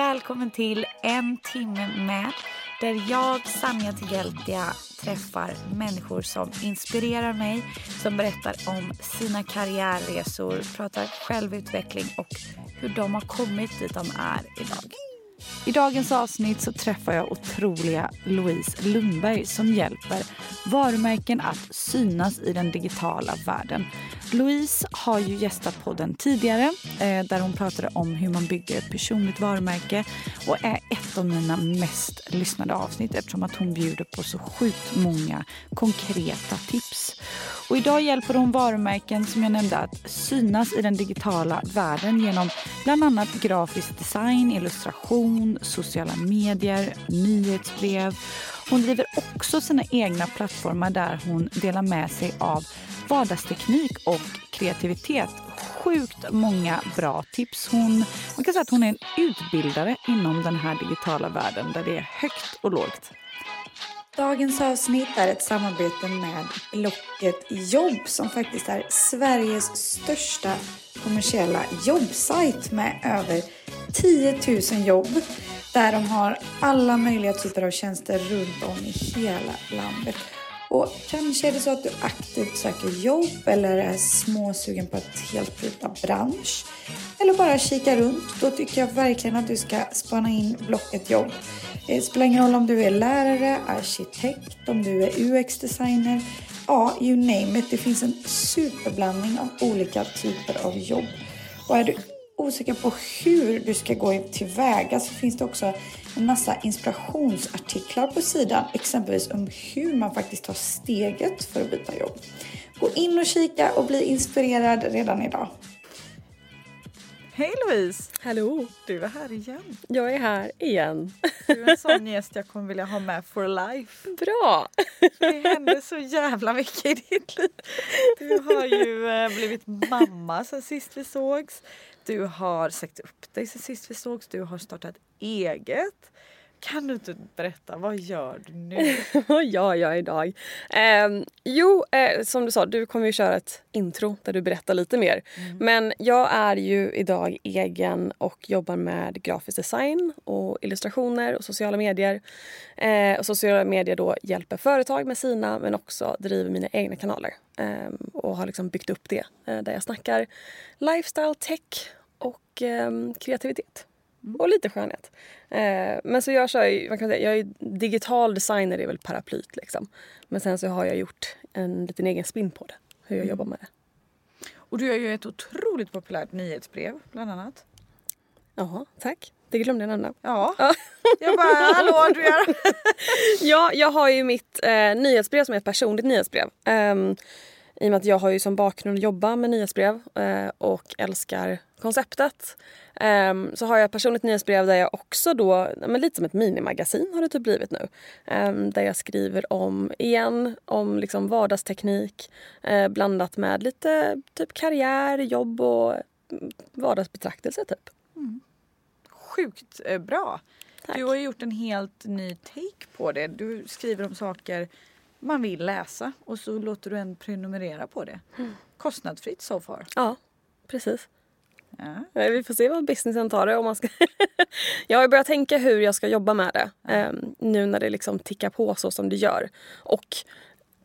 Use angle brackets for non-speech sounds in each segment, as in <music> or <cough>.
Välkommen till En timme med där jag, Sanja Tigeltia, träffar människor som inspirerar mig, som berättar om sina karriärresor, pratar självutveckling och hur de har kommit dit de är idag. I dagens avsnitt så träffar jag otroliga Louise Lundberg som hjälper varumärken att synas i den digitala världen. Louise har ju gästat podden tidigare eh, där hon pratade om hur man bygger ett personligt varumärke och är ett av mina mest lyssnade avsnitt eftersom att hon bjuder på så sjukt många konkreta tips. Och idag hjälper hon varumärken som jag nämnde att synas i den digitala världen genom bland annat grafisk design, illustration, sociala medier, nyhetsbrev. Hon driver också sina egna plattformar där hon delar med sig av vardagsteknik och kreativitet. Sjukt många bra tips. Hon, man kan säga att hon är en utbildare inom den här digitala världen där det är högt och lågt. Dagens avsnitt är ett samarbete med Blocket Jobb som faktiskt är Sveriges största kommersiella jobbsajt med över 10 000 jobb där de har alla möjliga typer av tjänster runt om i hela landet. Och kanske är det så att du aktivt söker jobb eller är småsugen på att helt byta bransch. Eller bara kika runt. Då tycker jag verkligen att du ska spana in Blocket jobb. Det spelar ingen roll om du är lärare, arkitekt, om du är UX-designer. Ja, you name it. Det finns en superblandning av olika typer av jobb. Och är du osäker på hur du ska gå tillväga så finns det också en massa inspirationsartiklar på sidan. Exempelvis om hur man faktiskt tar steget för att byta jobb. Gå in och kika och bli inspirerad redan idag. Hej Louise! Hallå! Du är här igen. Jag är här igen. Du är en sån gäst jag kommer vilja ha med for life. Bra! Det händer så jävla mycket i ditt liv. Du har ju eh, blivit mamma sen sist vi sågs. Du har sagt upp dig sen sist vi sågs. Du har startat eget. Kan du inte berätta, vad gör du nu? <laughs> Vad gör jag idag? Eh, jo, eh, som du sa, du kommer ju köra ett intro där du berättar lite mer. Mm. Men jag är ju idag egen och jobbar med grafisk design och illustrationer och sociala medier. Eh, och sociala medier då hjälper företag med sina men också driver mina egna kanaler. Eh, och har liksom byggt upp det eh, där jag snackar lifestyle, tech och ehm, kreativitet. Och lite skönhet. Eh, men så jag kör ju, man kan säga, jag är digital designer, är väl paraplyt liksom. Men sen så har jag gjort en liten egen spin på det, hur jag jobbar med det. Och du gör ju ett otroligt populärt nyhetsbrev bland annat. Jaha, tack. Det glömde jag nämna. Ja. Ja. Jag bara, hallå du gör... <laughs> ja, jag har ju mitt eh, nyhetsbrev som är ett personligt nyhetsbrev. Ehm, I och med att jag har ju som bakgrund att jobba med nyhetsbrev eh, och älskar konceptet. Ehm, så har jag ett personligt nyhetsbrev där jag också då, men lite som ett minimagasin har det typ blivit nu. Ehm, där jag skriver om, igen, om liksom vardagsteknik eh, blandat med lite typ karriär, jobb och mm, vardagsbetraktelse typ. Sjukt eh, bra. Tack. Du har gjort en helt ny take på det. Du skriver om saker man vill läsa och så låter du en prenumerera på det. Kostnadsfritt so far. Ja, precis. Ja. Vi får se vad businessen tar det. Om man ska <laughs> jag har börjat tänka hur jag ska jobba med det ehm, nu när det liksom tickar på så som det gör. Och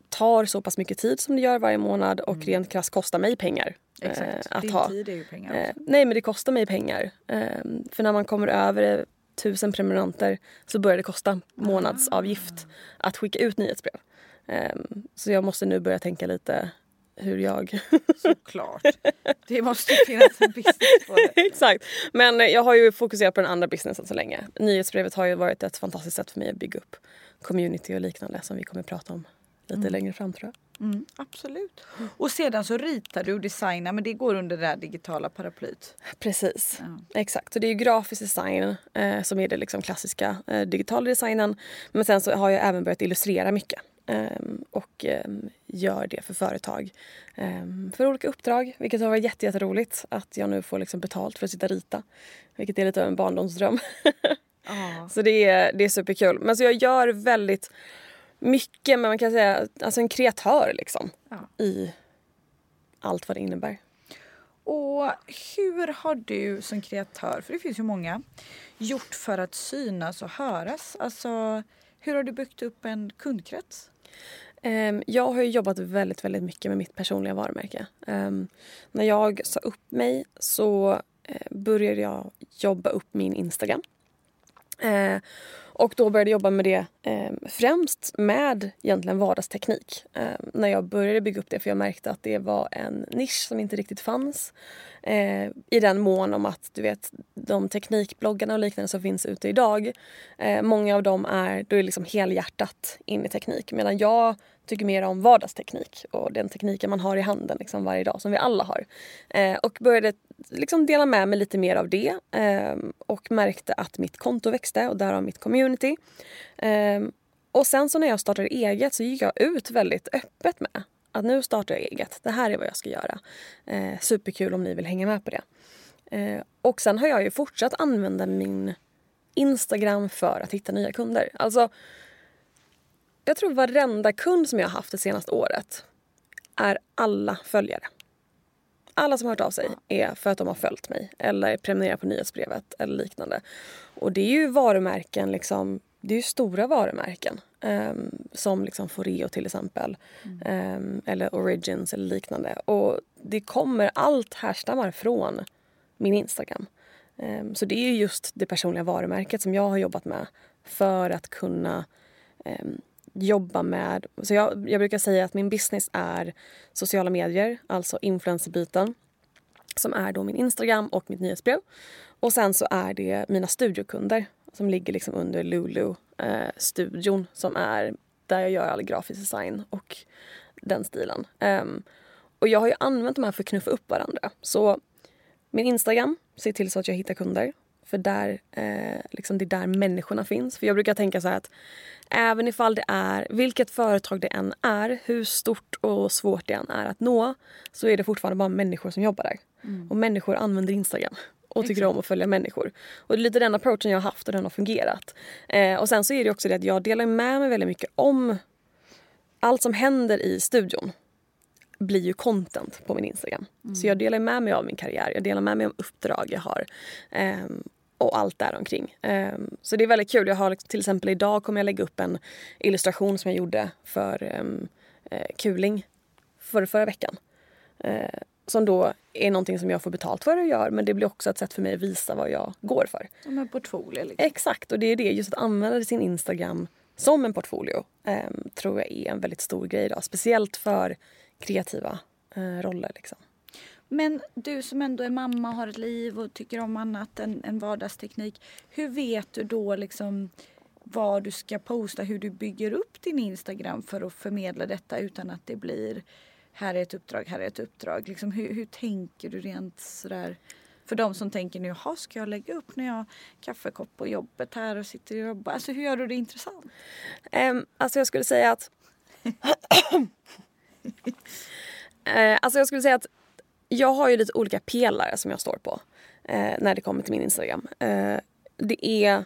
tar så pass mycket tid som det gör varje månad och rent krasst kostar mig pengar. eh, Exakt. att Din ha. tid är ju pengar Eh, också. nej men det kostar mig pengar. Ehm, för när man kommer över tusen prenumeranter så börjar det kosta månadsavgift att skicka ut nyhetsbrev. Ehm, så jag måste nu börja tänka lite hur jag... Såklart. Det måste ju finnas en business på det. <laughs> Exakt. Men jag har ju fokuserat på den andra businessen så länge. Nyhetsbrevet har ju varit ett fantastiskt sätt för mig att bygga upp community och liknande som vi kommer att prata om lite mm. längre fram tror jag. Mm, absolut. Och sedan så ritar du och designar men det går under det digitala paraplyt? Precis, ja. exakt. Så det är grafisk design eh, som är det liksom klassiska eh, digitala designen. Men sen så har jag även börjat illustrera mycket. Um, och um, gör det för företag um, för olika uppdrag. Vilket har varit jätteroligt att jag nu får liksom betalt för att sitta och rita. Vilket är lite av en barndomsdröm. <laughs> ah. Så det är, det är superkul. Men så jag gör väldigt mycket, men man kan säga alltså en kreatör liksom. Ja. I allt vad det innebär. Och hur har du som kreatör, för det finns ju många, gjort för att synas och höras? Alltså, hur har du byggt upp en kundkrets? Ehm, jag har jobbat väldigt, väldigt mycket med mitt personliga varumärke. Ehm, när jag sa upp mig så eh, började jag jobba upp min Instagram. Eh, och då började jag jobba med det eh, främst med egentligen vardagsteknik. Eh, när jag började bygga upp det för jag märkte att det var en nisch som inte riktigt fanns. Eh, I den mån om att du vet de teknikbloggarna och liknande som finns ute idag. Eh, många av dem är, då är liksom helhjärtat in i teknik medan jag tycker mer om vardagsteknik och den tekniken man har i handen liksom varje dag som vi alla har. Eh, och började liksom dela med mig lite mer av det eh, och märkte att mitt konto växte och därav mitt community. Eh, och sen så när jag startade eget så gick jag ut väldigt öppet med att nu startar jag eget. Det här är vad jag ska göra. Eh, superkul om ni vill hänga med på det. Eh, och sen har jag ju fortsatt använda min Instagram för att hitta nya kunder. Alltså jag tror varenda kund som jag har haft det senaste året är alla följare. Alla som har hört av sig är för att de har följt mig eller prenumererat på nyhetsbrevet eller liknande. Och det är ju varumärken, liksom, det är ju stora varumärken. Um, som liksom Foreo till exempel. Mm. Um, eller Origins eller liknande. Och det kommer, allt härstammar från min Instagram. Um, så det är just det personliga varumärket som jag har jobbat med för att kunna jobba med... Så jag, jag brukar säga att min business är sociala medier, alltså influencerbiten som är då min Instagram och mitt nyhetsbrev. Och sen så är det mina studiokunder som ligger liksom under Lulu-studion eh, som är där jag gör all grafisk design och den stilen. Um, och jag har ju använt de här för att knuffa upp varandra. Så min Instagram ser till så att jag hittar kunder. För där, eh, liksom det är där människorna finns. För jag brukar tänka så här att även ifall det är, vilket företag det än är, hur stort och svårt det än är att nå, så är det fortfarande bara människor som jobbar där. Mm. Och människor använder Instagram och tycker Exakt. om att följa människor. Och det är lite den approachen jag har haft och den har fungerat. Eh, och sen så är det också det att jag delar med mig väldigt mycket om allt som händer i studion blir ju content på min Instagram. Mm. Så jag delar med mig av min karriär, jag delar med mig om uppdrag jag har. Um, och allt däromkring. Um, så det är väldigt kul. Jag har till exempel idag kommer jag lägga upp en illustration som jag gjorde för um, uh, Kuling för förra veckan. Uh, som då är någonting som jag får betalt för att göra men det blir också ett sätt för mig att visa vad jag går för. Som en portfolio. Liksom. Exakt och det är det, just att använda sin Instagram som en portfolio um, tror jag är en väldigt stor grej idag. Speciellt för kreativa uh, roller. Liksom. Men du som ändå är mamma och har ett liv och tycker om annat än, än vardagsteknik. Hur vet du då liksom vad du ska posta, hur du bygger upp din Instagram för att förmedla detta utan att det blir här är ett uppdrag, här är ett uppdrag. Liksom, hur, hur tänker du rent sådär? För de som tänker nu, jaha ska jag lägga upp när jag har kaffekopp på jobbet här och sitter och jobbar. Alltså hur gör du det intressant? Um, alltså jag skulle säga att <laughs> Eh, alltså jag skulle säga att jag har ju lite olika pelare som jag står på eh, när det kommer till min Instagram. Eh, det är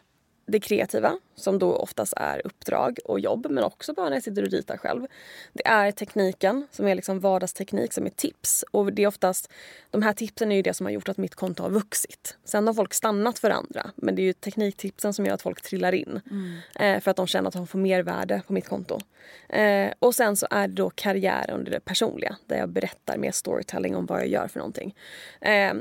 det kreativa som då oftast är uppdrag och jobb men också bara när jag sitter och ritar själv. Det är tekniken som är liksom vardagsteknik som är tips och det är oftast de här tipsen är ju det som har gjort att mitt konto har vuxit. Sen har folk stannat för andra men det är ju tekniktipsen som gör att folk trillar in mm. eh, för att de känner att de får mer värde på mitt konto. Eh, och sen så är det då karriär under det personliga där jag berättar mer storytelling om vad jag gör för någonting. Eh,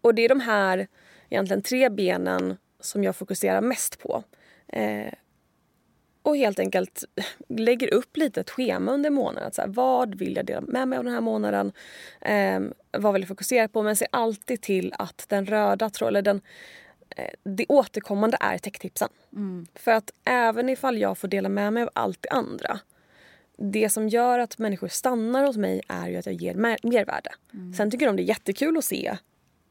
och det är de här egentligen tre benen som jag fokuserar mest på. Eh, och helt enkelt lägger upp lite ett schema under månaden. Så här, vad vill jag dela med mig av den här månaden? Eh, vad vill jag fokusera på? Men se alltid till att den röda tråden, den, eh, det återkommande är techtipsen. Mm. För att även ifall jag får dela med mig av allt det andra det som gör att människor stannar hos mig är ju att jag ger mer mervärde. Mm. Sen tycker de det är jättekul att se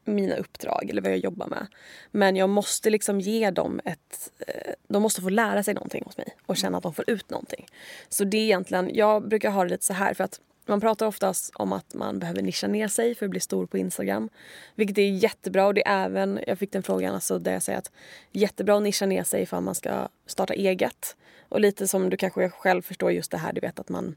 mina uppdrag eller vad jag jobbar med. Men jag måste liksom ge dem ett... Eh, de måste få lära sig någonting hos mig och känna att de får ut någonting. Så det är egentligen, jag brukar ha det lite så här för att man pratar oftast om att man behöver nischa ner sig för att bli stor på Instagram. Vilket är jättebra och det är även, jag fick den frågan alltså där jag säger att jättebra att nischa ner sig för att man ska starta eget. Och lite som du kanske själv förstår just det här, du vet att man,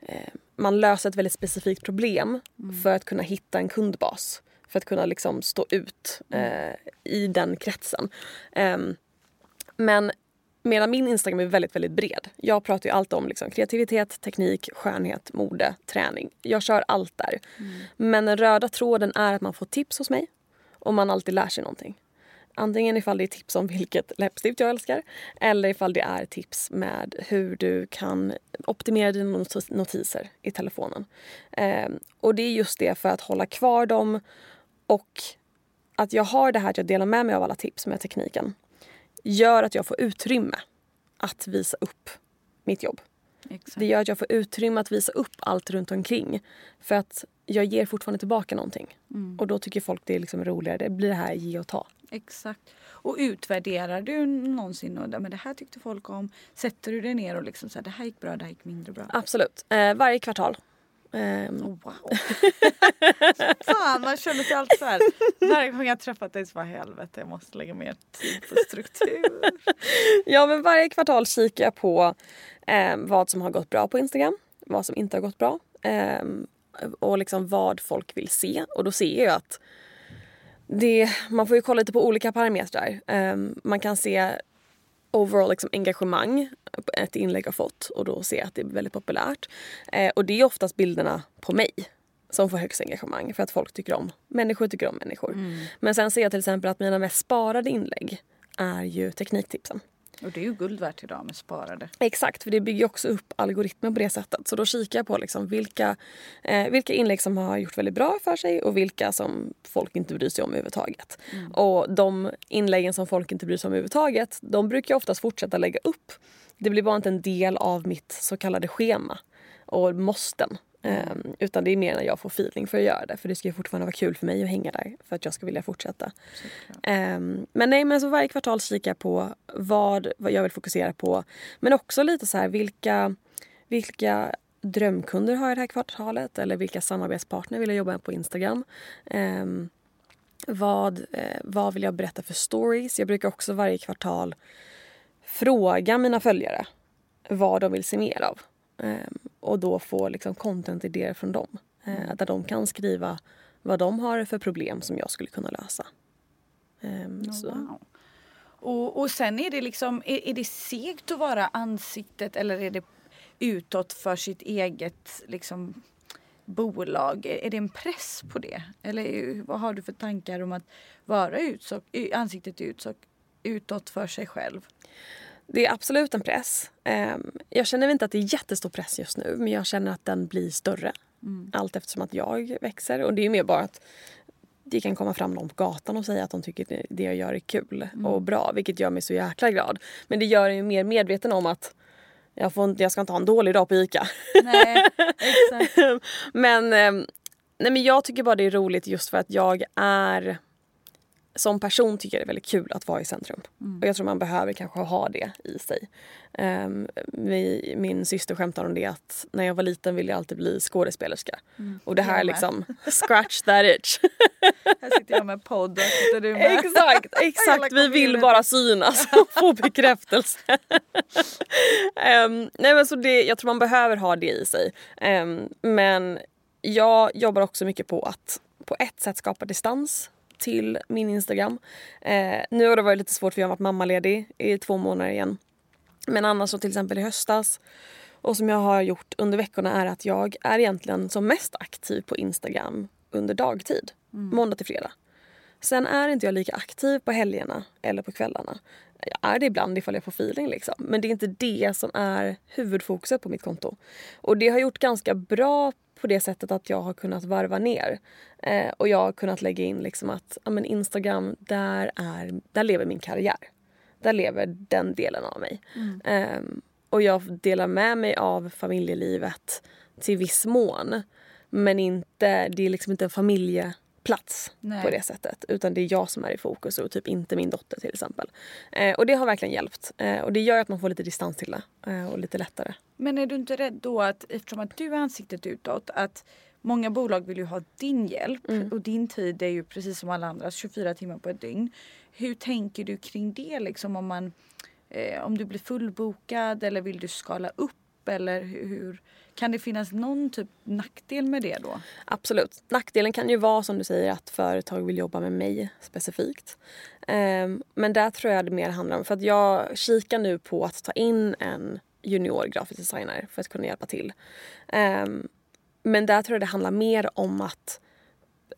eh, man löser ett väldigt specifikt problem mm. för att kunna hitta en kundbas. För att kunna liksom stå ut eh, i den kretsen. Eh, men Medan min Instagram är väldigt, väldigt bred. Jag pratar ju allt om liksom, kreativitet, teknik, skönhet, mode, träning. Jag kör allt där. Mm. Men den röda tråden är att man får tips hos mig och man alltid lär sig någonting. Antingen ifall det är tips om vilket läppstift jag älskar eller ifall det är tips med hur du kan optimera dina notiser i telefonen. Eh, och det är just det för att hålla kvar dem och att jag har det här att jag delar med mig av alla tips med tekniken gör att jag får utrymme att visa upp mitt jobb. Exakt. Det gör att jag får utrymme att visa upp allt runt omkring. För att jag ger fortfarande tillbaka någonting. Mm. Och då tycker folk det är liksom roligare. Det blir det här ge och ta. Exakt. Och utvärderar du någonsin och men det här tyckte folk om? Sätter du dig ner och liksom så här, det här gick bra, det här gick mindre bra? Absolut. Eh, varje kvartal Um. Oh, wow. <laughs> Fan, man känner sig alltid så här. Varje gång jag träffat dig så bara helvete jag måste lägga mer tid på struktur. <laughs> ja men varje kvartal kikar jag på eh, vad som har gått bra på Instagram, vad som inte har gått bra eh, och liksom vad folk vill se och då ser jag att det, man får ju kolla lite på olika parametrar. Eh, man kan se overall liksom engagemang ett inlägg har fått och då ser jag att det är väldigt populärt. Eh, och det är oftast bilderna på mig som får högst engagemang för att folk tycker om människor tycker om människor. Mm. Men sen ser jag till exempel att mina mest sparade inlägg är ju tekniktipsen. Och det är ju guld värt idag med sparade. Exakt, för det bygger också upp algoritmen på det sättet. Så då kikar jag på liksom vilka, eh, vilka inlägg som har gjort väldigt bra för sig och vilka som folk inte bryr sig om överhuvudtaget. Mm. Och de inläggen som folk inte bryr sig om överhuvudtaget, de brukar jag oftast fortsätta lägga upp. Det blir bara inte en del av mitt så kallade schema och måsten. Um, utan det är mer när jag får feeling för att göra det. För det ska ju fortfarande vara kul för mig att hänga där för att jag ska vilja fortsätta. Um, men nej, men så varje kvartal kikar jag på vad, vad jag vill fokusera på. Men också lite så här vilka, vilka drömkunder har jag det här kvartalet? Eller vilka samarbetspartner vill jag jobba med på Instagram? Um, vad, eh, vad vill jag berätta för stories? Jag brukar också varje kvartal fråga mina följare vad de vill se mer av. Um, och då få liksom content-idéer från dem. Eh, mm. där de kan skriva vad de har för problem som jag skulle kunna lösa. Oh, wow. och, och sen är det liksom, är, är det segt att vara ansiktet eller är det utåt för sitt eget liksom, bolag? Är det en press på det? Eller vad har du för tankar om att vara utsock, ansiktet utsock, utåt för sig själv? Det är absolut en press. Ehm, jag känner inte att det är jättestor press just nu men jag känner att den blir större. Mm. Allt eftersom att jag växer. Och det är mer bara att det kan komma fram någon på gatan och säga att de tycker det jag gör är kul mm. och bra. Vilket gör mig så jäkla glad. Men det gör mig mer medveten om att jag, får inte, jag ska inte ha en dålig dag på ICA. Nej, <laughs> exakt. men, ehm, nej, men jag tycker bara det är roligt just för att jag är som person tycker jag det är väldigt kul att vara i centrum. Mm. Och jag tror man behöver kanske ha det i sig. Um, vi, min syster skämtar om det att när jag var liten ville jag alltid bli skådespelerska. Mm. Och det här är liksom <laughs> scratch that itch. här sitter jag med podd och sitter du med. Exakt, <laughs> exakt. vi vill bara synas <laughs> och få bekräftelse. um, nej men så det, jag tror man behöver ha det i sig. Um, men jag jobbar också mycket på att på ett sätt skapa distans till min Instagram. Eh, nu har det varit lite svårt för jag har varit mammaledig i två månader igen. Men annars så till exempel i höstas och som jag har gjort under veckorna är att jag är egentligen som mest aktiv på Instagram under dagtid. Mm. Måndag till fredag. Sen är inte jag lika aktiv på helgerna eller på kvällarna. Jag är det ibland ifall jag får feeling liksom. Men det är inte det som är huvudfokuset på mitt konto. Och det har gjort ganska bra på det sättet att jag har kunnat varva ner. Eh, och jag har kunnat lägga in liksom att ja, men Instagram, där, är, där lever min karriär. Där lever den delen av mig. Mm. Eh, och jag delar med mig av familjelivet till viss mån. Men inte, det är liksom inte en familjeplats Nej. på det sättet. Utan det är jag som är i fokus och typ inte min dotter till exempel. Eh, och det har verkligen hjälpt. Eh, och det gör att man får lite distans till det. Eh, och lite lättare. Men är du inte rädd då att eftersom att du är ansiktet utåt att många bolag vill ju ha din hjälp Mm. och din tid är ju precis som alla andras 24 timmar på ett dygn. Hur tänker du kring det liksom om man eh, om du blir fullbokad eller vill du skala upp eller hur, kan det finnas någon typ nackdel med det då? Absolut. Nackdelen kan ju vara som du säger att företag vill jobba med mig specifikt. Ehm, men där tror jag det mer handlar om, för att jag kikar nu på att ta in en junior grafisk designer för att kunna hjälpa till. Ehm, men där tror jag det handlar mer om att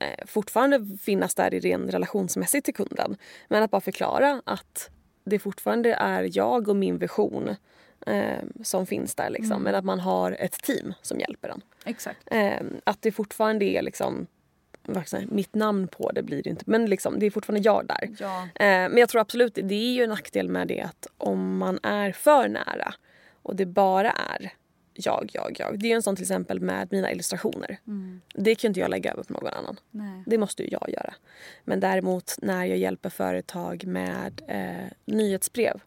eh, fortfarande finnas där i ren relationsmässigt till kunden. Men att bara förklara att det fortfarande är jag och min vision eh, som finns där. Liksom. Men att man har ett team som hjälper en. Exakt. Eh, att det fortfarande är liksom, mitt namn på det blir det inte. Men liksom, det är fortfarande jag där. Ja. Eh, men jag tror absolut, det är ju en nackdel med det att om man är för nära och det bara är jag, jag, jag. Det är ju en sån till exempel med mina illustrationer. Det kan ju inte jag lägga över på någon annan. Nej. Det måste ju jag göra. Men däremot när jag hjälper företag med eh, nyhetsbrev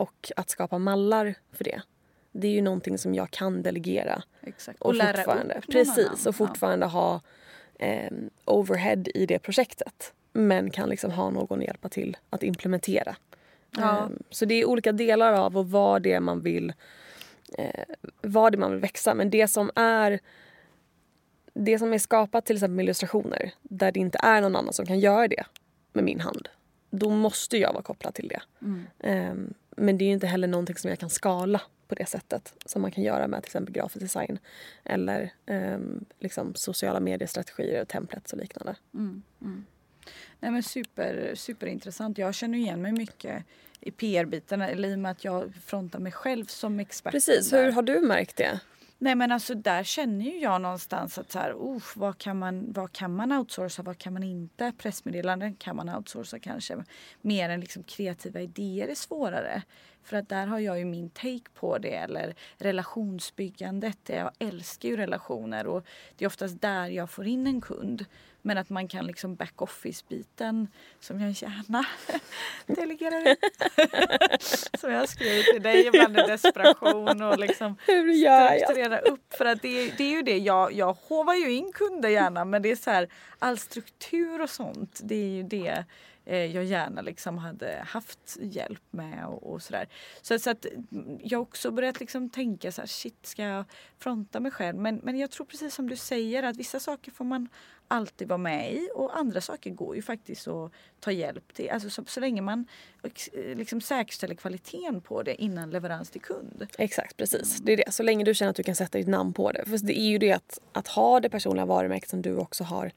och att skapa mallar för det. Det är ju någonting som jag kan delegera. Exakt. Och, lära fortfarande, upp precis, och fortfarande ha eh, overhead i det projektet. Men kan liksom ha någon att hjälpa till att implementera. Ja. Eh, så det är olika delar av och vad det är man vill eh, vad det man vill växa. Men det som är det som är skapat till exempel med illustrationer där det inte är någon annan som kan göra det med min hand. Då måste jag vara kopplad till det. Mm. Ehm, men det är inte heller någonting som jag kan skala på det sättet som man kan göra med till exempel grafisk design eller ehm, liksom sociala mediestrategier och templates och liknande. Mm, Nej men super, superintressant. Jag känner igen mig mycket i PR-biten eller i och med att jag frontar mig själv som expert. Precis, hur har du märkt det? Nej men alltså där känner ju jag någonstans att så här, oh, vad, kan man, vad kan man outsourca, vad kan man inte? Pressmeddelanden kan man outsourca kanske. Mer än liksom kreativa idéer är svårare. För att där har jag ju min take på det. Eller relationsbyggandet. Jag älskar ju relationer och det är oftast där jag får in en kund. Men att man kan liksom back-office-biten som jag gärna <laughs> delegerar ut. <laughs> som jag skrev till dig ibland i desperation och liksom <laughs> strukturera upp. För att det, är- det är ju det, jag, jag hovar ju in kunder gärna men det är så här all struktur och sånt. Det är ju det Eh, jag gärna liksom hade haft hjälp med och, och sådär. Så, så att mm, jag har också börjat liksom tänka så här, shit ska jag fronta mig själv? Men, men jag tror precis som du säger att vissa saker får man alltid vara med i och andra saker går ju faktiskt att ta hjälp till. Alltså så, så länge man eh, liksom säkerställer kvaliteten på det innan leverans till kund. Exakt, precis. Det är det. Så länge du känner att du kan sätta ditt namn på det. För det är ju det att, att ha det personliga varumärket som du också har.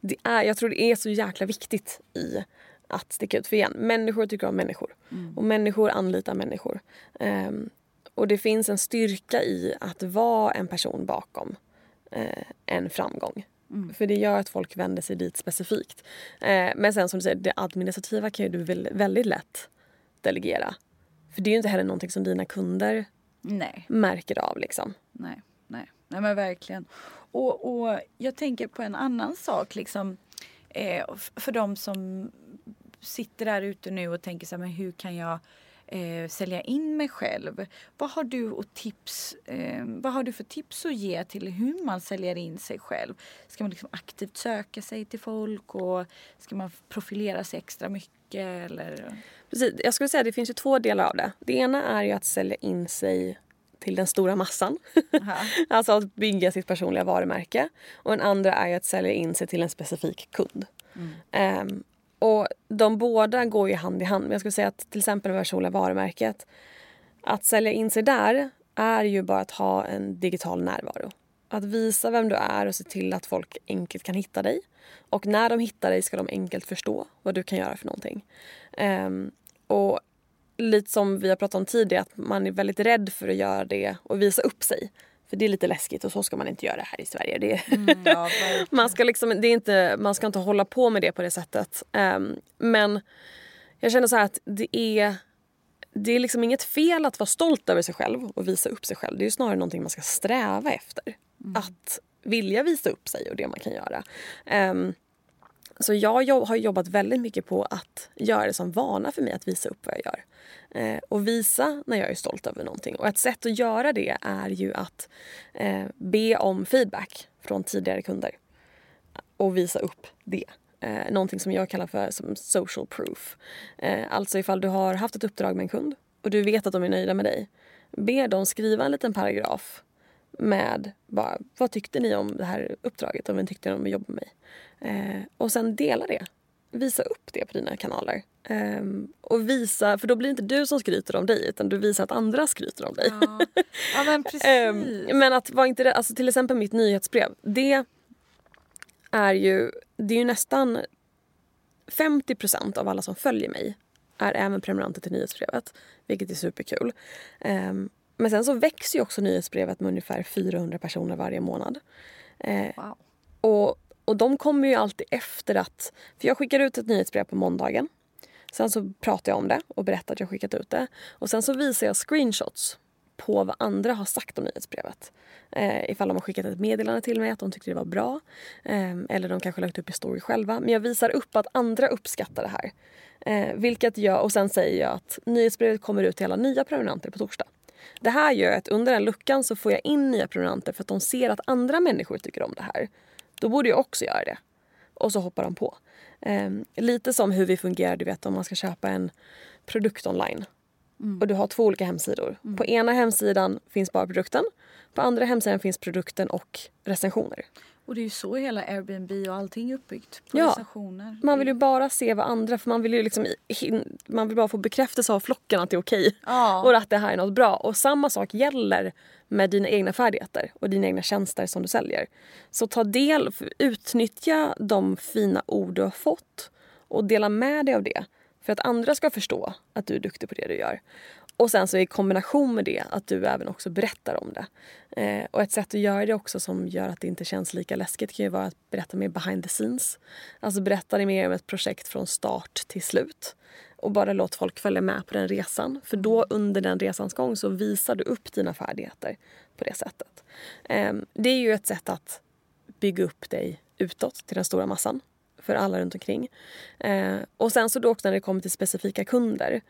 Det är, jag tror det är så jäkla viktigt i att sticka ut. För igen, människor tycker om människor. Och människor anlitar människor. Ehm, och det finns en styrka i att vara en person bakom eh, en framgång. För det gör att folk vänder sig dit specifikt. Eh, men sen som du säger, det administrativa kan du väl, väldigt lätt delegera. För det är ju inte heller någonting som dina kunder Nej. märker av. Liksom. Nej, nej, nej men verkligen. Och, och jag tänker på en annan sak liksom. Eh, för de som sitter där ute nu och tänker så här, men hur kan jag eh, sälja in mig själv? Vad har du och tips? Eh, vad har du för tips att ge till hur man säljer in sig själv? Ska man liksom aktivt söka sig till folk och ska man profilera sig extra mycket eller? Precis, jag skulle säga att det finns ju två delar av det. Det ena är ju att sälja in sig till den stora massan. <laughs> Alltså att bygga sitt personliga varumärke. Och den andra är ju att sälja in sig till en specifik kund. Ehm, och de båda går ju hand i hand. Men jag skulle säga att till exempel det personliga varumärket. Att sälja in sig där är ju bara att ha en digital närvaro. Att visa vem du är och se till att folk enkelt kan hitta dig. Och när de hittar dig ska de enkelt förstå vad du kan göra för någonting. Um, och lite som vi har pratat om tidigare, att man är väldigt rädd för att göra det och visa upp sig. För det är lite läskigt och så ska man inte göra här i Sverige. Det är, Mm, ja, <laughs> man, ska liksom, det är inte, man ska inte hålla på med det på det sättet. Ehm, men jag känner så att det är, det är liksom inget fel att vara stolt över sig själv och visa upp sig själv. Det är snarare någonting man ska sträva efter. Mm. Att vilja visa upp sig och det man kan göra. Um, så jag har jobbat väldigt mycket på att göra det som vana för mig att visa upp vad jag gör. Eh, och visa när jag är stolt över någonting. Och ett sätt att göra det är ju att eh, be om feedback från tidigare kunder. Och visa upp det. Eh, någonting som jag kallar för som social proof. Eh, alltså ifall du har haft ett uppdrag med en kund och du vet att de är nöjda med dig. Be dem skriva en liten paragraf med bara, vad tyckte ni om det här uppdraget och vad tyckte ni om att jobba med mig? Eh, och sen dela det. Visa upp det på dina kanaler. Eh, och visa, för då blir det inte du som skryter om dig utan du visar att andra skryter om dig. Ja, ja men <laughs> precis. eh, men att vara inte alltså till exempel mitt nyhetsbrev. Det är ju, det är ju nästan 50% av alla som följer mig är även prenumeranter till nyhetsbrevet. Vilket är superkul. Um, men sen så växer ju också nyhetsbrevet med ungefär 400 personer varje månad. Eh, wow. och, och de kommer ju alltid efter att... För jag skickar ut ett nyhetsbrev på måndagen. Sen så pratar jag om det och berättar att jag skickat ut det. Och sen så visar jag screenshots på vad andra har sagt om nyhetsbrevet. Eh, ifall de har skickat ett meddelande till mig att de tyckte det var bra. Eh, eller de kanske lagt upp i story själva. Men jag visar upp att andra uppskattar det här. Eh, vilket jag, och sen säger jag att nyhetsbrevet kommer ut till alla nya prenumeranter på torsdag. Det här gör att under den luckan så får jag in nya prenumeranter för att de ser att andra människor tycker om det här. Då borde jag också göra det. Och så hoppar de på. Eh, lite som hur vi fungerar du vet om man ska köpa en produkt online. Mm. Och du har två olika hemsidor. Mm. På ena hemsidan finns bara produkten. På andra hemsidan finns produkten och recensioner. Och det är ju så hela Airbnb och allting är uppbyggt. På ja, recensioner. Man vill ju bara se vad andra, för man vill ju liksom man vill bara få bekräftelse av flocken att det är okej. Ja. Och att det här är något bra. Och samma sak gäller med dina egna färdigheter och dina egna tjänster som du säljer. Så ta del, utnyttja de fina ord du har fått och dela med dig av det. För att andra ska förstå att du är duktig på det du gör. Och sen så i kombination med det att du även också berättar om det. Eh, och ett sätt att göra det också som gör att det inte känns lika läskigt kan ju vara att berätta mer behind the scenes. Alltså berätta mer om ett projekt från start till slut. Och bara låt folk följa med på den resan. För då under den resans gång så visar du upp dina färdigheter på det sättet. Eh, det är ju ett sätt att bygga upp dig utåt till den stora massan för alla runt omkring. Eh, och sen så då också när det kommer till specifika kunder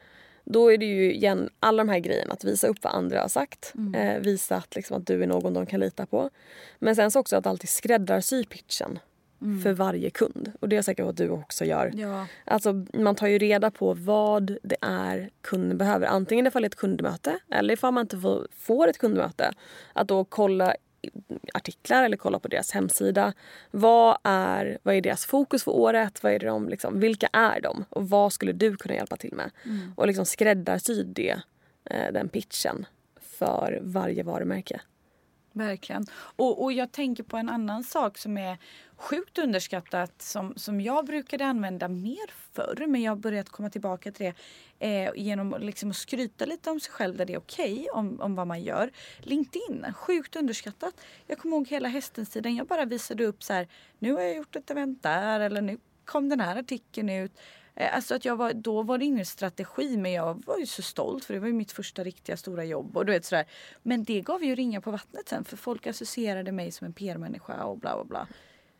då är det ju igen alla de här grejerna. Att visa upp vad andra har sagt. Mm. Eh, visa att, liksom, att du är någon de kan lita på. Men sen så också att alltid skräddarsy pitchen. Mm. för varje kund. Och det är jag säker på att du också gör. Ja. Alltså, man tar ju reda på vad det är kunden behöver. Antingen ifall det är ett kundmöte eller ifall man inte får, får ett kundmöte. Att då kolla artiklar eller kolla på deras hemsida. Vad är, vad är deras fokus för året? Vad är de, liksom, vilka är de? Och vad skulle du kunna hjälpa till med? Mm. Och liksom skräddarsy det, eh, den pitchen för varje varumärke. Verkligen. Och, och jag tänker på en annan sak som är sjukt underskattat som, som jag brukade använda mer förr men jag har börjat komma tillbaka till det eh, genom liksom att skryta lite om sig själv där det är okej okay, om, om vad man gör. LinkedIn, sjukt underskattat. Jag kommer ihåg hela hästen-sidan. Jag bara visade upp så här, nu har jag gjort ett event där eller nu kom den här artikeln ut. Eh, alltså att jag var, då var det ingen strategi men jag var ju så stolt för det var ju mitt första riktiga stora jobb. Och du vet sådär. Men det gav ju ringa på vattnet sen för folk associerade mig som en PR-människa och bla bla bla.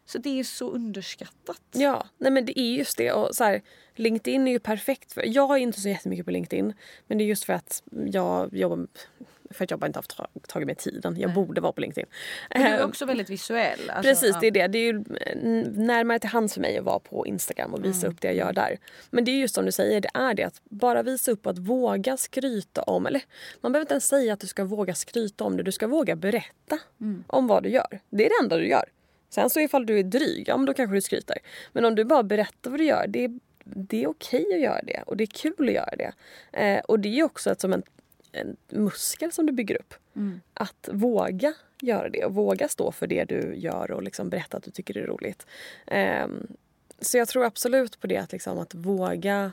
Så det är så underskattat. Ja, nej men det är just det. Och så här, LinkedIn är ju perfekt. För, jag är inte så jättemycket på LinkedIn. Men det är just för att jag jobbar för att jag bara inte haft tagit mig tiden. Jag Nej. borde vara på LinkedIn. Men du är ehm, också väldigt visuell. Alltså, Precis, det är det. Det är ju närmare till hands för mig att vara på Instagram och visa mm. upp det jag gör där. Men det är just som du säger, det är det att bara visa upp och att våga skryta om, eller man behöver inte ens säga att du ska våga skryta om det, du ska våga berätta mm. om vad du gör. Det är det enda du gör. Sen så ifall du är dryg, ja men då kanske du skryter. Men om du bara berättar vad du gör, det är, det är okej att göra det och det är kul att göra det. Eh, och det är också ett, som en en muskel som du bygger upp. Mm. Att våga göra det och våga stå för det du gör och liksom berätta att du tycker det är roligt. Um, så jag tror absolut på det att, liksom, att våga,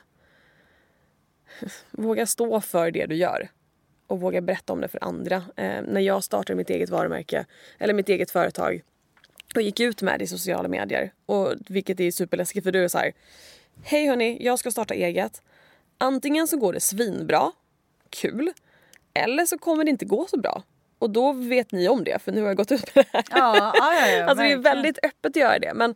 <laughs> våga stå för det du gör och våga berätta om det för andra. Um, när jag startade mitt eget varumärke eller mitt eget företag och gick ut med det i sociala medier, och, vilket är superläskigt för du är så här Hej hörni, jag ska starta eget. Antingen så går det svinbra kul. Eller så kommer det inte gå så bra. Och då vet ni om det för nu har jag gått ut med det här. Ja, ja, ja, <laughs> alltså det är väldigt öppet att göra det. Men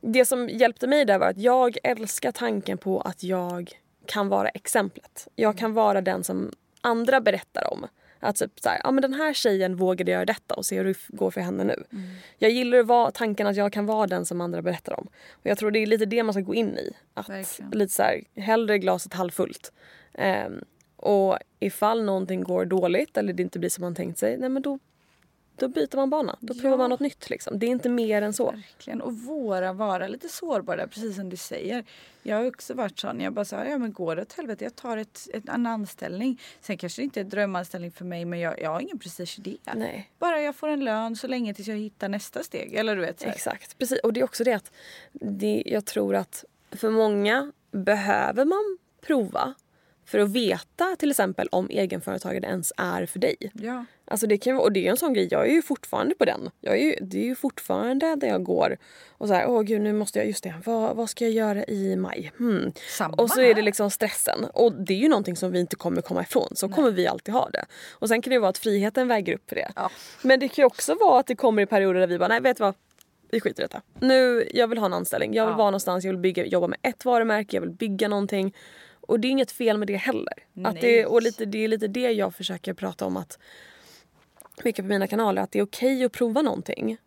det som hjälpte mig där var att jag älskar tanken på att jag kan vara exemplet. Jag kan vara den som andra berättar om. Att typ så här, ja men den här tjejen vågade göra detta och se hur det går för henne nu. Mm. Jag gillar tanken att jag kan vara den som andra berättar om. Och jag tror det är lite det man ska gå in i. Att Verkligen. lite så här, hellre glaset halvfullt. Ehm, och ifall någonting går dåligt eller det inte blir som man tänkt sig, nej men då, då byter man bana. Då provar Ja. man något nytt liksom. Det är inte mer än så. Verkligen. Och våra vara lite sårbara, precis som du säger. Jag har också varit sån. Jag bara sa, ja men går det åt helvete, jag tar ett, ett, en anställning. Sen kanske det inte är en drömanställning för mig, men jag, jag har ingen prestige i det. Nej. Bara jag får en lön så länge tills jag hittar nästa steg. Eller du vet. Så här. Exakt. Precis. Och det är också det att det, jag tror att för många behöver man prova för att veta till exempel om egenföretagare ens är för dig. Ja. Alltså det kan, och det är en sån grej, jag är ju fortfarande på den. Jag är ju, det är ju fortfarande där jag går och så här, åh gud nu måste jag, just det, vad, vad ska jag göra i maj? Hmm. Och så är det liksom stressen. Och det är ju någonting som vi inte kommer komma ifrån. Så kommer vi alltid ha det. Och sen kan det vara att friheten väger upp för det. Ja. Men det kan ju också vara att det kommer i perioder där vi bara, nej vet du vad? Vi skiter i detta. Nu, jag vill ha en anställning. Jag vill Ja. vara någonstans, jag vill bygga, jobba med ett varumärke, jag vill bygga någonting. Och det är inget fel med det heller. Att det, och lite, det är lite det jag försöker prata om att mycket på mina kanaler, att det är okej att prova någonting.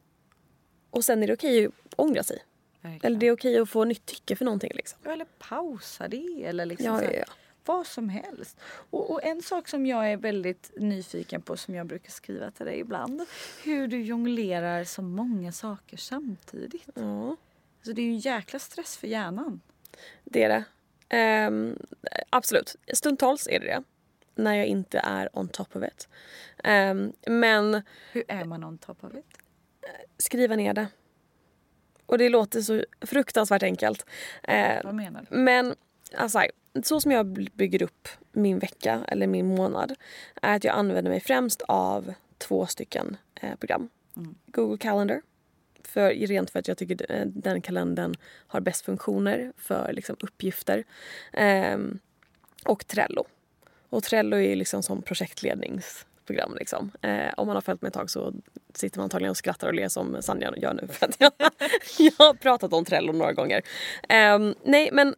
Och sen är det okej att ångra sig. Verkligen. Eller det är okej att få nytt tycke för någonting liksom. Eller pausa det. Eller liksom Ja, ja, ja. Vad som helst. Och, och en sak som jag är väldigt nyfiken på som jag brukar skriva till dig ibland. Hur du jonglerar så många saker samtidigt. Ja. Så det är ju en jäkla stress för hjärnan. Det är det. Ehm, absolut. Stundtals är det det. När jag inte är on top of it. Ehm, men Hur är man on top of it? skriva ner det. Och det låter så fruktansvärt enkelt. Eh, Vad menar du? men alltså, så som jag bygger upp min vecka eller min månad är att jag använder mig främst av två stycken eh, program. Google Calendar. För, rent för att jag tycker eh, den kalendern har bäst funktioner för liksom, uppgifter. Ehm, och Trello. Och Trello är liksom som projektledningsprogram. Liksom. Eh, om man har följt mig ett tag så sitter man antagligen och skrattar och ler som Sanja gör nu. <laughs> För att jag, jag har pratat om Trello några gånger. Eh, nej men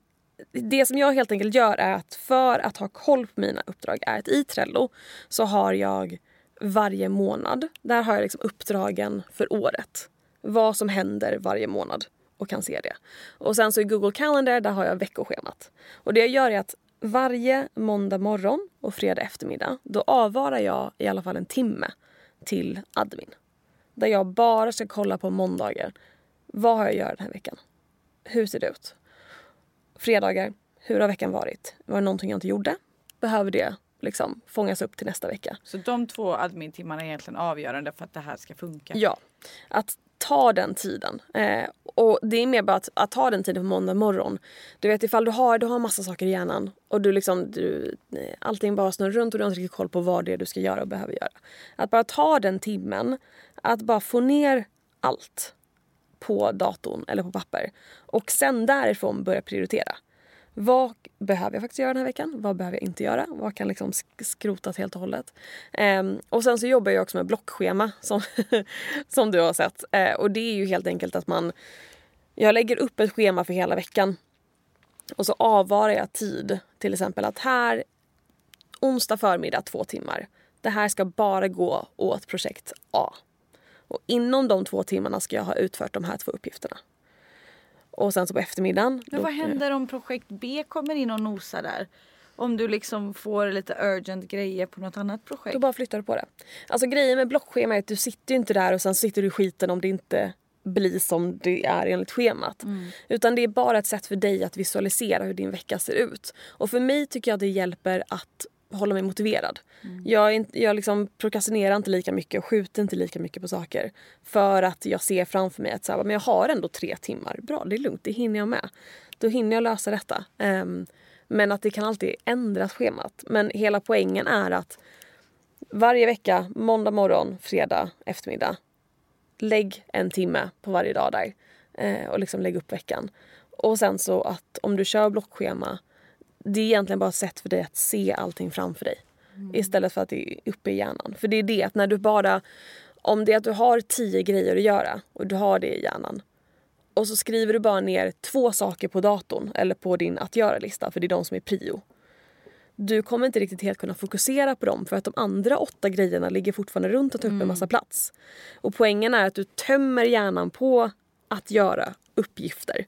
det som jag helt enkelt gör är att för att ha koll på mina uppdrag är att i Trello så har jag varje månad, där har jag liksom uppdragen för året. Vad som händer varje månad och kan se det. Och sen så i Google Calendar där har jag veckoschemat. Och det jag gör är att varje måndag morgon och fredag eftermiddag då avvarar jag i alla fall en timme till admin. Där jag bara ska kolla på måndagar. Vad har jag att göra den här veckan? Hur ser det ut? Fredagar, hur har veckan varit? Var det någonting jag inte gjorde? Behöver det liksom fångas upp till nästa vecka? Så de två admin-timmarna är egentligen avgörande för att det här ska funka? Ja, att ta den tiden. Eh, och det är mer bara att, att ta den tiden på måndag morgon. Du vet ifall du har, du har massa saker i hjärnan och du liksom, du, eh, allting bara snurrar runt och du har inte riktigt koll på vad det är du ska göra och behöver göra. Att bara ta den timmen, att bara få ner allt på datorn eller på papper och sen därifrån börja prioritera. Vad behöver jag faktiskt göra den här veckan? Vad behöver jag inte göra? Vad kan liksom skrotas helt och hållet? Ehm, och sen så jobbar jag också med blockschema som, <laughs> som du har sett. Eh, och det är ju helt enkelt att man... Jag lägger upp ett schema för hela veckan. Och så avvarar jag tid. Till exempel att här onsdag förmiddag två timmar. Det här ska bara gå åt projekt A. Och inom de två timmarna ska jag ha utfört de här två uppgifterna. Och sen så på eftermiddagen. Men vad händer om projekt B kommer in och nosar där? Om du liksom får lite urgent grejer på något annat projekt? Då bara flyttar du på det. Alltså grejen med blockschema är att du sitter ju inte där och sen sitter du i skiten om det inte blir som det är enligt schemat. Utan det är bara ett sätt för dig att visualisera hur din vecka ser ut. Och för mig tycker jag det hjälper att hålla mig motiverad. Jag, är inte, jag liksom prokrastinerar inte lika mycket och skjuter inte lika mycket på saker. För att jag ser framför mig att så här, men jag har ändå tre timmar. Bra, det är lugnt, det hinner jag med. Då hinner jag lösa detta. Ehm, men att det kan alltid ändras schemat. Men hela poängen är att varje vecka, måndag morgon, fredag eftermiddag. Lägg en timme på varje dag där eh, och liksom lägg upp veckan. Och sen så att om du kör blockschema, det är egentligen bara ett sätt för dig att se allting framför dig. Istället för att det är uppe i hjärnan. För det är det att när du bara... Om det är att du har tio grejer att göra och du har det i hjärnan och så skriver du bara ner två saker på datorn eller på din att göra-lista för det är de som är prio. Du kommer inte riktigt helt kunna fokusera på dem för att de andra åtta grejerna ligger fortfarande runt och tar upp en massa plats. Och poängen är att du tömmer hjärnan på att göra uppgifter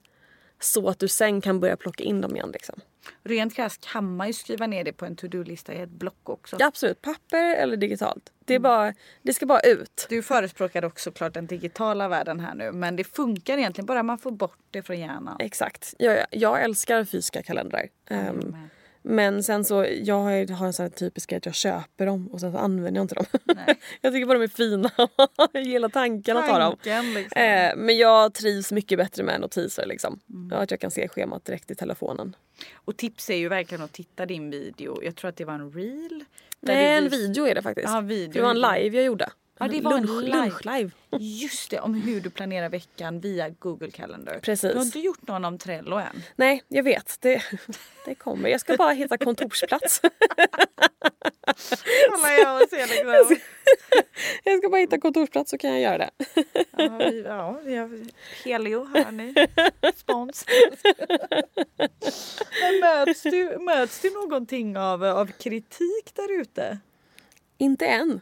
så att du sen kan börja plocka in dem igen. Liksom. Rent krasst kan man ju skriva ner det på en to-do-lista i ett block också. Ja, absolut, papper eller digitalt. Det, är bara, det ska bara ut. Du förespråkar också klart den digitala världen här nu men det funkar egentligen bara man får bort det från hjärnan. Exakt. Jag, jag älskar fysiska kalendrar. Ehm, med. Men sen så, jag har en sån här typisk grej att jag köper dem och sen så använder jag inte dem. <laughs> Jag tycker bara de är fina. <laughs> jag gillar tanken att ha dem. Liksom. Eh, men jag trivs mycket bättre med notiser. Liksom. Att jag kan se schemat direkt i telefonen. Och tips är ju verkligen att titta din video. Jag tror att det var en reel. Nej, en video är det faktiskt. Ja, video. Det var en live jag gjorde. Ja, det var en Lunch, live. Lunchlive. Just det, om hur du planerar veckan via Google Calendar. Precis. Du har inte gjort någon om Trello än. Nej, jag vet. Det, <laughs> det kommer. Jag ska bara hitta kontorsplats. Kolla jag ser liksom. <laughs> jag ska bara hitta kontorsplats så kan jag göra det. Ja, vi, ja, vi har Helio hör ni. Spons. Men möts du, möts du någonting av, av kritik där ute? Inte än.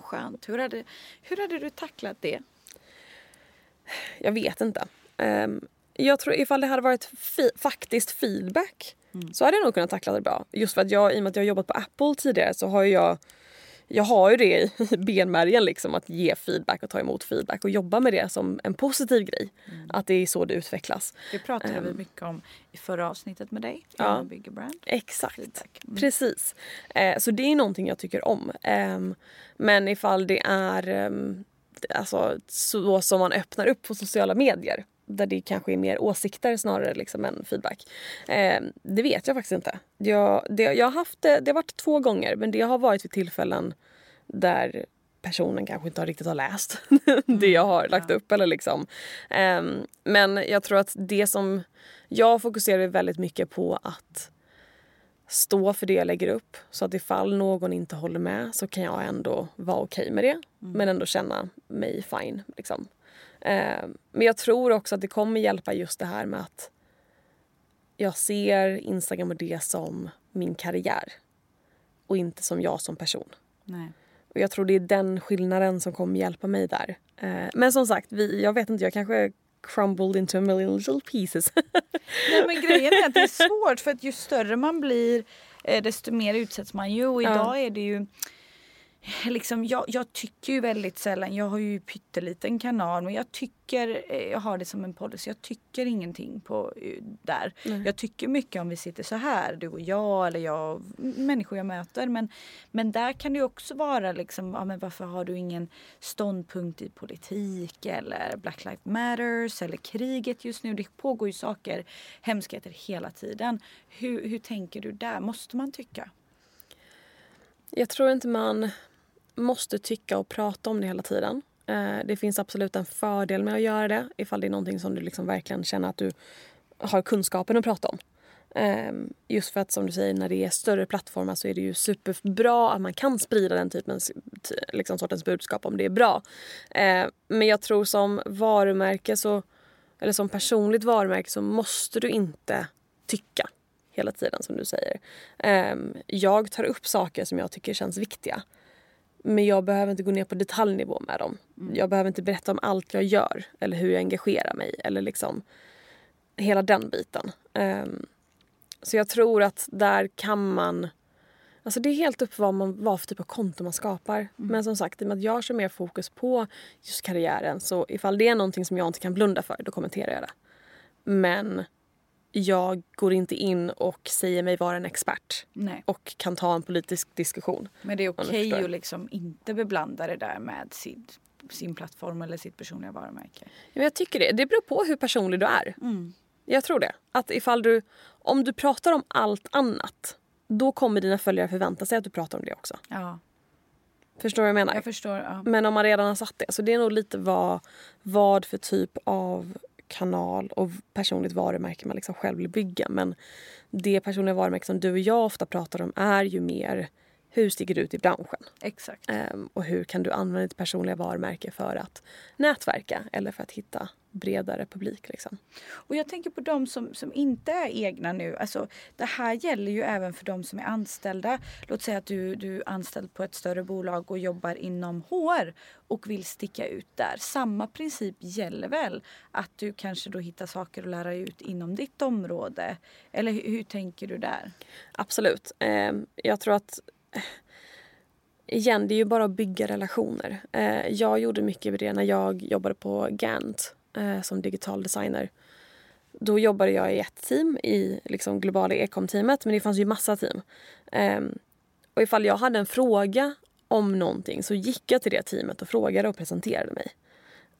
Skönt. Hur hade, hur hade du tacklat det? Jag vet inte. Ehm, jag tror ifall det hade varit fi- faktiskt feedback så hade jag nog kunnat tackla det bra. Just för att jag, i och med att jag har jobbat på Apple tidigare så har jag jag har ju det i <laughs> benmärgen liksom att ge feedback och ta emot feedback och jobba med det som en positiv grej. Att det är så det utvecklas. Det pratade vi Ehm. mycket om i förra avsnittet med dig. Ja. Bygger brand. Exakt. Mm. Precis. Eh, så det är någonting jag tycker om. Ehm, men ifall det är ehm, alltså, så som man öppnar upp på sociala medier där det kanske är mer åsikter snarare liksom än feedback. Ehm, det vet jag faktiskt inte. Jag, det, jag har haft det, det har varit två gånger men det har varit vid tillfällen där personen kanske inte har riktigt har läst <laughs> det jag har lagt upp. Eller liksom. Ehm, men jag tror att det som jag fokuserar väldigt mycket på att stå för det jag lägger upp. Så att ifall någon inte håller med så kan jag ändå vara okej med det. Men ändå känna mig fine. Liksom. Eh, men jag tror också att det kommer hjälpa just det här med att jag ser Instagram och det som min karriär. Och inte som jag som person. Nej. Och jag tror det är den skillnaden som kommer hjälpa mig där. Eh, men som sagt, vi, jag vet inte, jag kanske crumbled into a million little pieces. <laughs> Nej, men grejen är att det är <laughs> svårt för att ju större man blir eh, desto mer utsätts man ju. Och Ja. idag är det ju <laughs> Liksom, jag, jag tycker ju väldigt sällan, jag har ju pytteliten kanal men jag tycker, eh, jag har det som en policy, jag tycker ingenting på eh, där. Jag tycker mycket om vi sitter så här, du och jag eller jag, människor jag möter. Men, men där kan det också vara liksom, ja, men varför har du ingen ståndpunkt i politik eller Black Lives Matters eller kriget just nu. Det pågår ju saker, hemskheter hela tiden. Hur, hur tänker du där? Måste man tycka? Jag tror inte man måste tycka och prata om det hela tiden. Eh, det finns absolut en fördel med att göra det ifall det är någonting som du liksom verkligen känner att du har kunskapen att prata om. Ehm, just för att som du säger, när det är större plattformar så är det ju superbra att man kan sprida den typen liksom sortens budskap om det är bra. Ehm, men jag tror som varumärke så, eller som personligt varumärke så måste du inte tycka hela tiden som du säger. Ehm, jag tar upp saker som jag tycker känns viktiga. Men jag behöver inte gå ner på detaljnivå med dem. Jag behöver inte berätta om allt jag gör eller hur jag engagerar mig eller liksom hela den biten. Ehm, så jag tror att där kan man Alltså det är helt upp vad, man, vad för typ av konto man skapar. Men som sagt, i och med att jag kör mer fokus på just karriären så ifall det är någonting som jag inte kan blunda för, då kommenterar jag det. Men jag går inte in och säger mig vara en expert Nej. och kan ta en politisk diskussion. Men det är okej förstår. att liksom inte beblanda det där med sin, sin plattform eller sitt personliga varumärke. Men jag tycker det. Det beror på hur personlig du är. Jag tror det. Att ifall du, om du pratar om allt annat då kommer dina följare förvänta sig att du pratar om det också. Ja, Förstår du vad jag menar? jag förstår. Ja. Men om man redan har satt det. Så det är nog lite vad, vad för typ av kanal och personligt varumärke man liksom själv vill bygga. Men det personliga varumärke som du och jag ofta pratar om är ju mer hur sticker du ut i branschen? Exakt. Ehm, och hur kan du använda ditt personliga varumärke för att nätverka eller för att hitta bredare publik. Liksom. Och jag tänker på de som, som inte är egna nu. Alltså, det här gäller ju även för de som är anställda. Låt säga att du, du är anställd på ett större bolag och jobbar inom HR och vill sticka ut där. Samma princip gäller väl? Att du kanske då hittar saker att lära ut inom ditt område. Eller hur, hur tänker du där? Absolut. Ehm, jag tror att igen, det är ju bara att bygga relationer. Eh, jag gjorde mycket det när jag jobbade på Gant eh, som digital designer. Då jobbade jag i ett team, i liksom globala ekom-teamet, men det fanns ju massa team. Eh, och ifall jag hade en fråga om någonting så gick jag till det teamet och frågade och presenterade mig.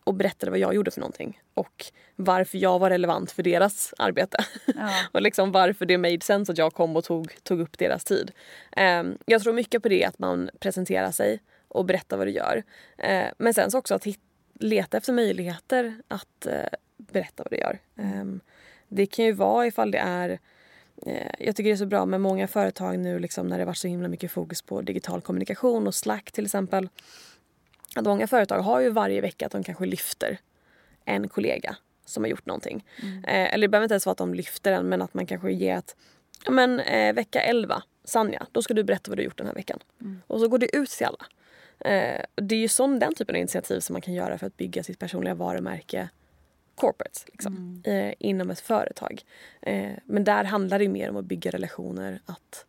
Och berättade vad jag gjorde för någonting och varför jag var relevant för deras arbete. Ja. <laughs> och liksom varför det made sense att jag kom och tog, tog upp deras tid. Um, jag tror mycket på det att man presenterar sig och berättar vad du gör. Uh, men sen så också att hit, leta efter möjligheter att uh, berätta vad du gör. Um, det kan ju vara ifall det är uh, jag tycker det är så bra med många företag nu liksom, när det varit så himla mycket fokus på digital kommunikation och Slack till exempel. Att många företag har ju varje vecka att de kanske lyfter en kollega som har gjort någonting. Mm. Eh, eller det behöver inte ens vara att de lyfter den men att man kanske ger att ja, men, eh, vecka 11, Sanja, då ska du berätta vad du har gjort den här veckan. Mm. Och så går det ut till alla. Eh, det är ju sån, den typen av initiativ som man kan göra för att bygga sitt personliga varumärke corporate liksom, mm. eh, inom ett företag. Eh, men där handlar det mer om att bygga relationer, att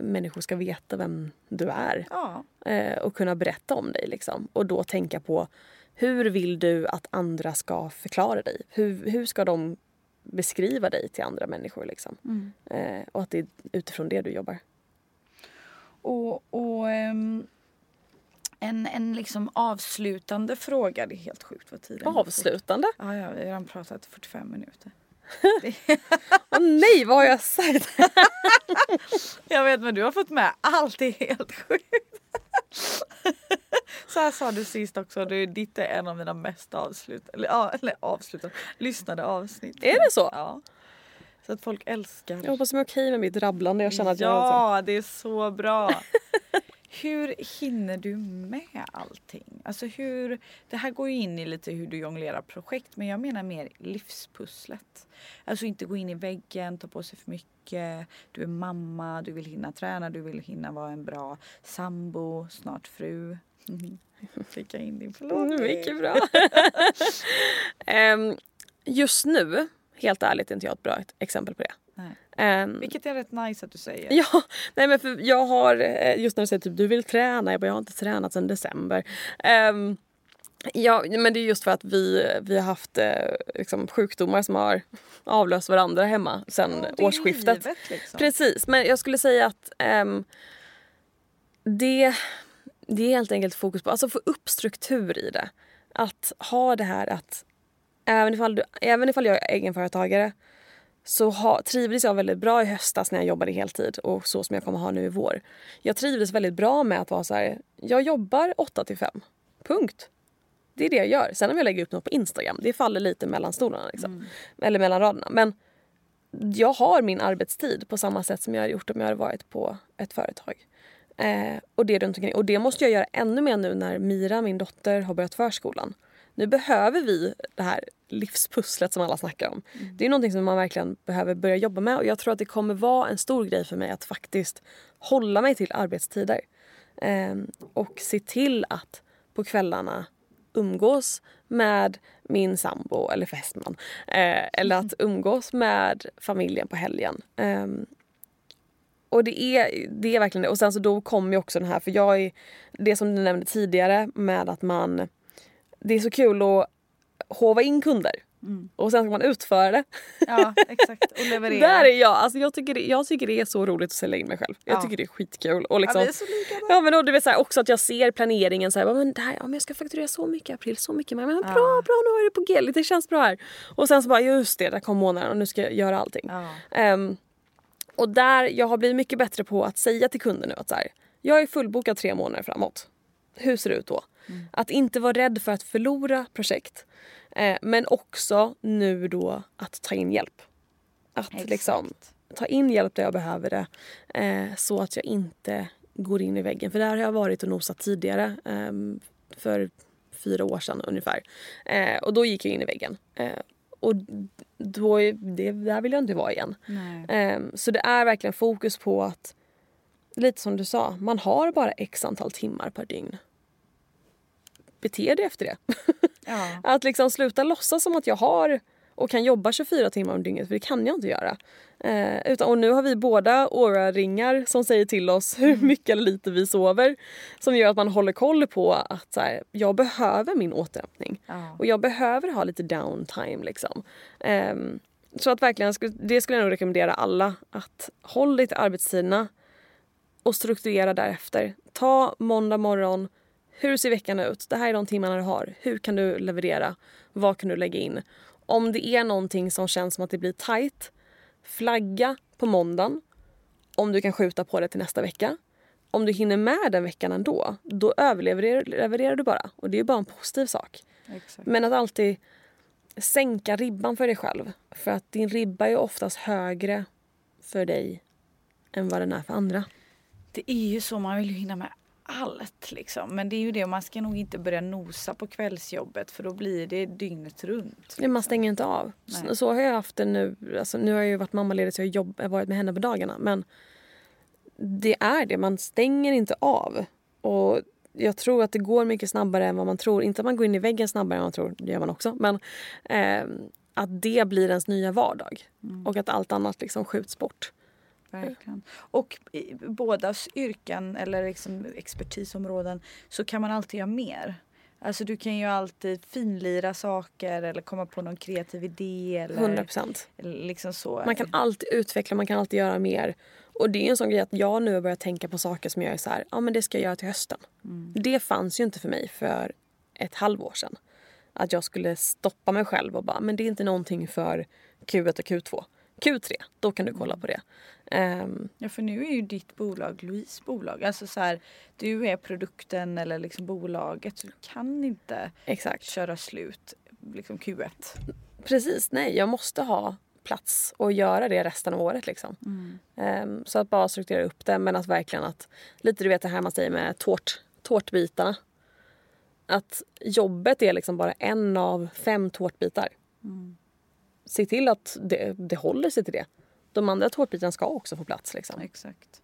människor ska veta vem du är ja. eh, och kunna berätta om dig. Liksom. Och då tänka på hur vill du att andra ska förklara dig? Hur, hur ska de beskriva dig till andra människor? Liksom? Mm. Eh, och att det är utifrån det du jobbar. Och, och um, en, en liksom avslutande fråga. Det är helt sjukt vad tiden Avslutande? Ja, ja, vi har redan pratat 45 minuter. <laughs> Åh oh, nej, vad har jag sagt? <laughs> jag vet men du har fått med allt, det är helt sjukt. Så här sa du sist också, du, ditt är en av mina mest avslutade, eller, eller avslutade, lyssnade avsnitt. Är det så? Ja. Så att folk älskar. Jag hoppas de är okej med mitt rabblande. Jag känner att ja, jag det är så bra. Hur hinner du med allting? Alltså hur, det här går ju in i lite hur du jonglerar projekt men jag menar mer livspusslet. Alltså inte gå in i väggen, ta på sig för mycket. Du är mamma, du vill hinna träna, du vill hinna vara en bra sambo, snart fru. <laughs> Fick jag in din. Mm, mycket bra. um, <laughs> just nu, helt ärligt, är inte jag ett bra exempel på det. Um, Vilket är rätt nice att du säger. Ja, nej men för jag har, eh, just när du säger typ du vill träna, jag bara jag har inte tränat sedan december. Um, ja men det är just för att vi, vi har haft eh, liksom, sjukdomar som har avlöst varandra hemma sedan ja, årsskiftet. Livet, liksom. Precis, men jag skulle säga att um, det, det är helt enkelt fokus på, alltså få upp struktur i det. Att ha det här att även ifall, du, även ifall jag är egenföretagare så ha, trivdes jag väldigt bra i höstas när jag jobbade heltid och så som jag kommer ha nu i vår. Jag trivdes väldigt bra med att vara så här, jag jobbar 8 till 5. Punkt. Det är det jag gör. Sen om jag lägger upp något på Instagram, det faller lite mellan stolarna. Liksom. Mm. Eller mellan raderna. Men jag har min arbetstid på samma sätt som jag hade gjort om jag hade varit på ett företag. Eh, och, det runt omkring. och det måste jag göra ännu mer nu när Mira, min dotter, har börjat förskolan. Nu behöver vi det här livspusslet som alla snackar om. Mm. Det är någonting som man verkligen behöver börja jobba med och jag tror att det kommer vara en stor grej för mig att faktiskt hålla mig till arbetstider. Eh, och se till att på kvällarna umgås med min sambo eller fästman. Eh, eller att umgås med familjen på helgen. Eh, och det är, det är verkligen det. Och sen så då kommer ju också den här, för jag är, det som du nämnde tidigare med att man det är så kul att hova in kunder. Mm. Och sen ska man utföra det. Ja exakt och leverera. Där är jag. Alltså, jag, tycker det, jag tycker det är så roligt att sälja in mig själv. Jag ja. tycker det är skitkul. Och liksom, ja, är så ja men och du vet så här, också att jag ser planeringen så här, men, det här, ja, men jag ska fakturera så mycket i april, så mycket men, men bra, ja. bra nu är det på G, det känns bra här. Och sen så bara just det, där kom månaden och nu ska jag göra allting. Ja. Um, och där, jag har blivit mycket bättre på att säga till kunden nu att så här, jag är fullbokad tre månader framåt. Hur ser det ut då? Mm. Att inte vara rädd för att förlora projekt. Eh, men också nu då att ta in hjälp. Att Exakt. liksom ta in hjälp där jag behöver det. Eh, så att jag inte går in i väggen. För där har jag varit och nosat tidigare. Eh, för fyra år sedan ungefär. Eh, och då gick jag in i väggen. Eh, och då, det, där vill jag inte vara igen. Eh, så det är verkligen fokus på att, lite som du sa, man har bara x antal timmar per dygn. Bete dig efter det. <laughs> Ja. att liksom sluta låtsas som att jag har och kan jobba 24 timmar om dygnet för det kan jag inte göra. Eh, utan, och nu har vi båda Aura-ringar som säger till oss <laughs> hur mycket eller lite vi sover. Som gör att man håller koll på att så här, jag behöver min återhämtning. Ja. Och jag behöver ha lite downtime liksom. Eh, så att verkligen, det skulle jag nog rekommendera alla. Att håll dig till arbetstiderna och strukturera därefter. Ta måndag morgon, hur ser veckan ut? Det här är de timmarna du har. Hur kan du leverera? Vad kan du lägga in? Om det är någonting som känns som att det blir tight, flagga på måndagen om du kan skjuta på det till nästa vecka. Om du hinner med den veckan ändå, då överlevererar du bara. Och det är bara en positiv sak. Exakt. Men att alltid sänka ribban för dig själv. För att din ribba är oftast högre för dig än vad den är för andra. Det är ju så, man vill ju hinna med allt liksom. Men det är ju det, man ska nog inte börja nosa på kvällsjobbet för då blir det dygnet runt. Nej, Man stänger inte av. Så, så har jag haft det nu. Alltså, nu har jag ju varit mammaledig så jag jobb, har varit med henne på dagarna. Men det är det, man stänger inte av. Och jag tror att det går mycket snabbare än vad man tror. Inte att man går in i väggen snabbare än man tror, det gör man också. Men eh, att det blir ens nya vardag. Och att allt annat liksom skjuts bort. Verkligen. Och i bådas yrken eller liksom expertisområden så kan man alltid göra mer. Alltså du kan ju alltid finlira saker eller komma på någon kreativ idé. Eller, 100 procent. liksom så. Man kan alltid utveckla, man kan alltid göra mer. Och det är en sån grej att jag nu har börjat tänka på saker som jag är så här, ja men det ska jag göra till hösten. Det fanns ju inte för mig för ett halvår sedan. Att jag skulle stoppa mig själv och bara, men det är inte någonting för Q1 och Q2. Q3, då kan du kolla på det. Ehm, Ja för nu är ju ditt bolag Louise bolag. Alltså så här, du är produkten eller liksom bolaget. Så du kan inte exakt. köra slut liksom Q1. Precis, nej jag måste ha plats och göra det resten av året liksom. Ehm, så att bara strukturera upp det men att verkligen att, lite du vet det här man säger med tårt, tårtbitarna. Att jobbet är liksom bara en av fem tårtbitar. Se till att det, det håller sig till det. De andra tårtbitarna ska också få plats liksom. Exakt.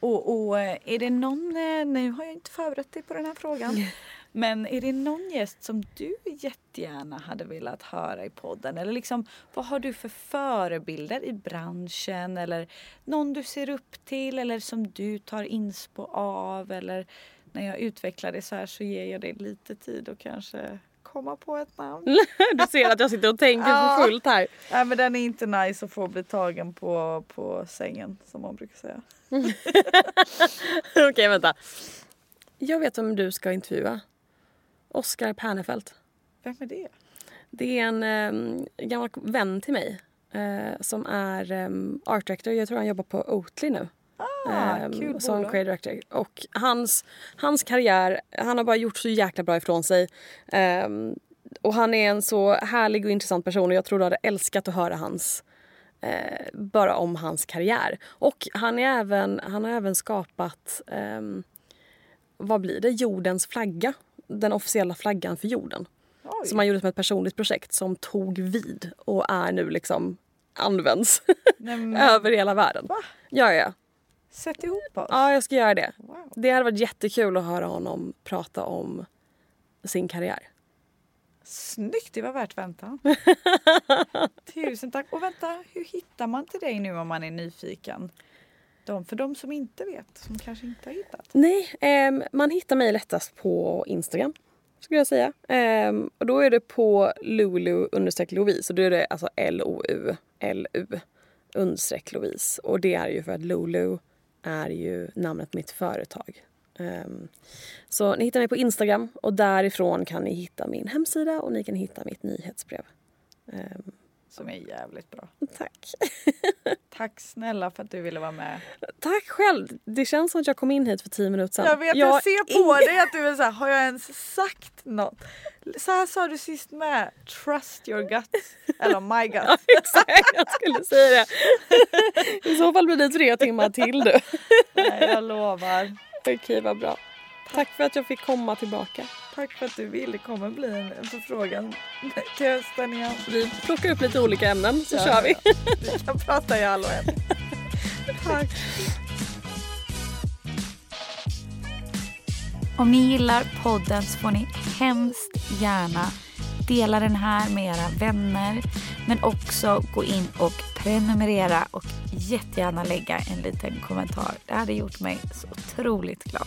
Och, och eh, är det någon, eh, nu har jag inte förberett dig på den här frågan. <laughs> Men är det någon gäst som du jättegärna hade velat höra i podden? Eller liksom, vad har du för förebilder i branschen? Eller någon du ser upp till eller som du tar inspo av? Eller när jag utvecklar det så här så ger jag dig lite tid och kanske komma på ett namn. <laughs> Du ser att jag sitter och tänker Ja. för fullt här. Nej men den är inte nice att få bli tagen på, på sängen som man brukar säga. <laughs> Okej vänta. Jag vet vem du ska intervjua. Oskar Pernefelt. Vem är det? Det är en um, gammal vän till mig eh, som är um, art director. Jag tror han jobbar på Oatly nu. Ehm, kul som bolag. creative director. Och hans, hans karriär, han har bara gjort så jäkla bra ifrån sig. Ehm, och han är en så härlig och intressant person och jag tror du hade älskat att höra hans eh, bara om hans karriär. Och han, är även, han har även skapat, ehm, vad blir det, jordens flagga. Den officiella flaggan för jorden. Oj. Som han gjorde som ett personligt projekt som tog vid och är nu liksom används <laughs> över hela världen. Va? Ja, ja. Sätt ihop oss. Ja, jag ska göra det. Wow. Det hade varit jättekul att höra honom prata om sin karriär. Snyggt, det var värt väntan. <laughs> Tusen tack. Och vänta, hur hittar man till dig nu om man är nyfiken? De, för de som inte vet, som kanske inte har hittat. Nej, ehm, man hittar mig lättast på Instagram. Skulle jag säga. Ehm, och då är det på lulu understreck Louise. Och då är det alltså L-O-U L-U understreck Louise. Och det är ju för att Lulu är ju namnet på mitt företag. Ehm, så ni hittar mig på Instagram och därifrån kan ni hitta min hemsida och ni kan hitta mitt nyhetsbrev. Ehm, som är jävligt bra. Tack. <laughs> Tack snälla för att du ville vara med. Tack själv. Det känns som att jag kom in hit för tio minuter sedan. Jag vet, jag, ser på dig att du är såhär, har jag ens sagt något? Så här sa du sist med, trust your gut. Eller my gut. <laughs> Ja, exakt, jag skulle säga det. I så fall blir det tre timmar till du. Nej, jag lovar. Okej, vad bra. Tack för att jag fick komma tillbaka. Tack för att du ville. Det kommer bli en, en förfrågan till hösten igen. Vi plockar upp lite olika ämnen så Ja, kör vi. ja. Vi kan prata i all oändlighet. Tack. Om ni gillar podden så får ni hemskt gärna dela den här med era vänner. Men också gå in och prenumerera och jättegärna lägga en liten kommentar. Det hade gjort mig så otroligt glad.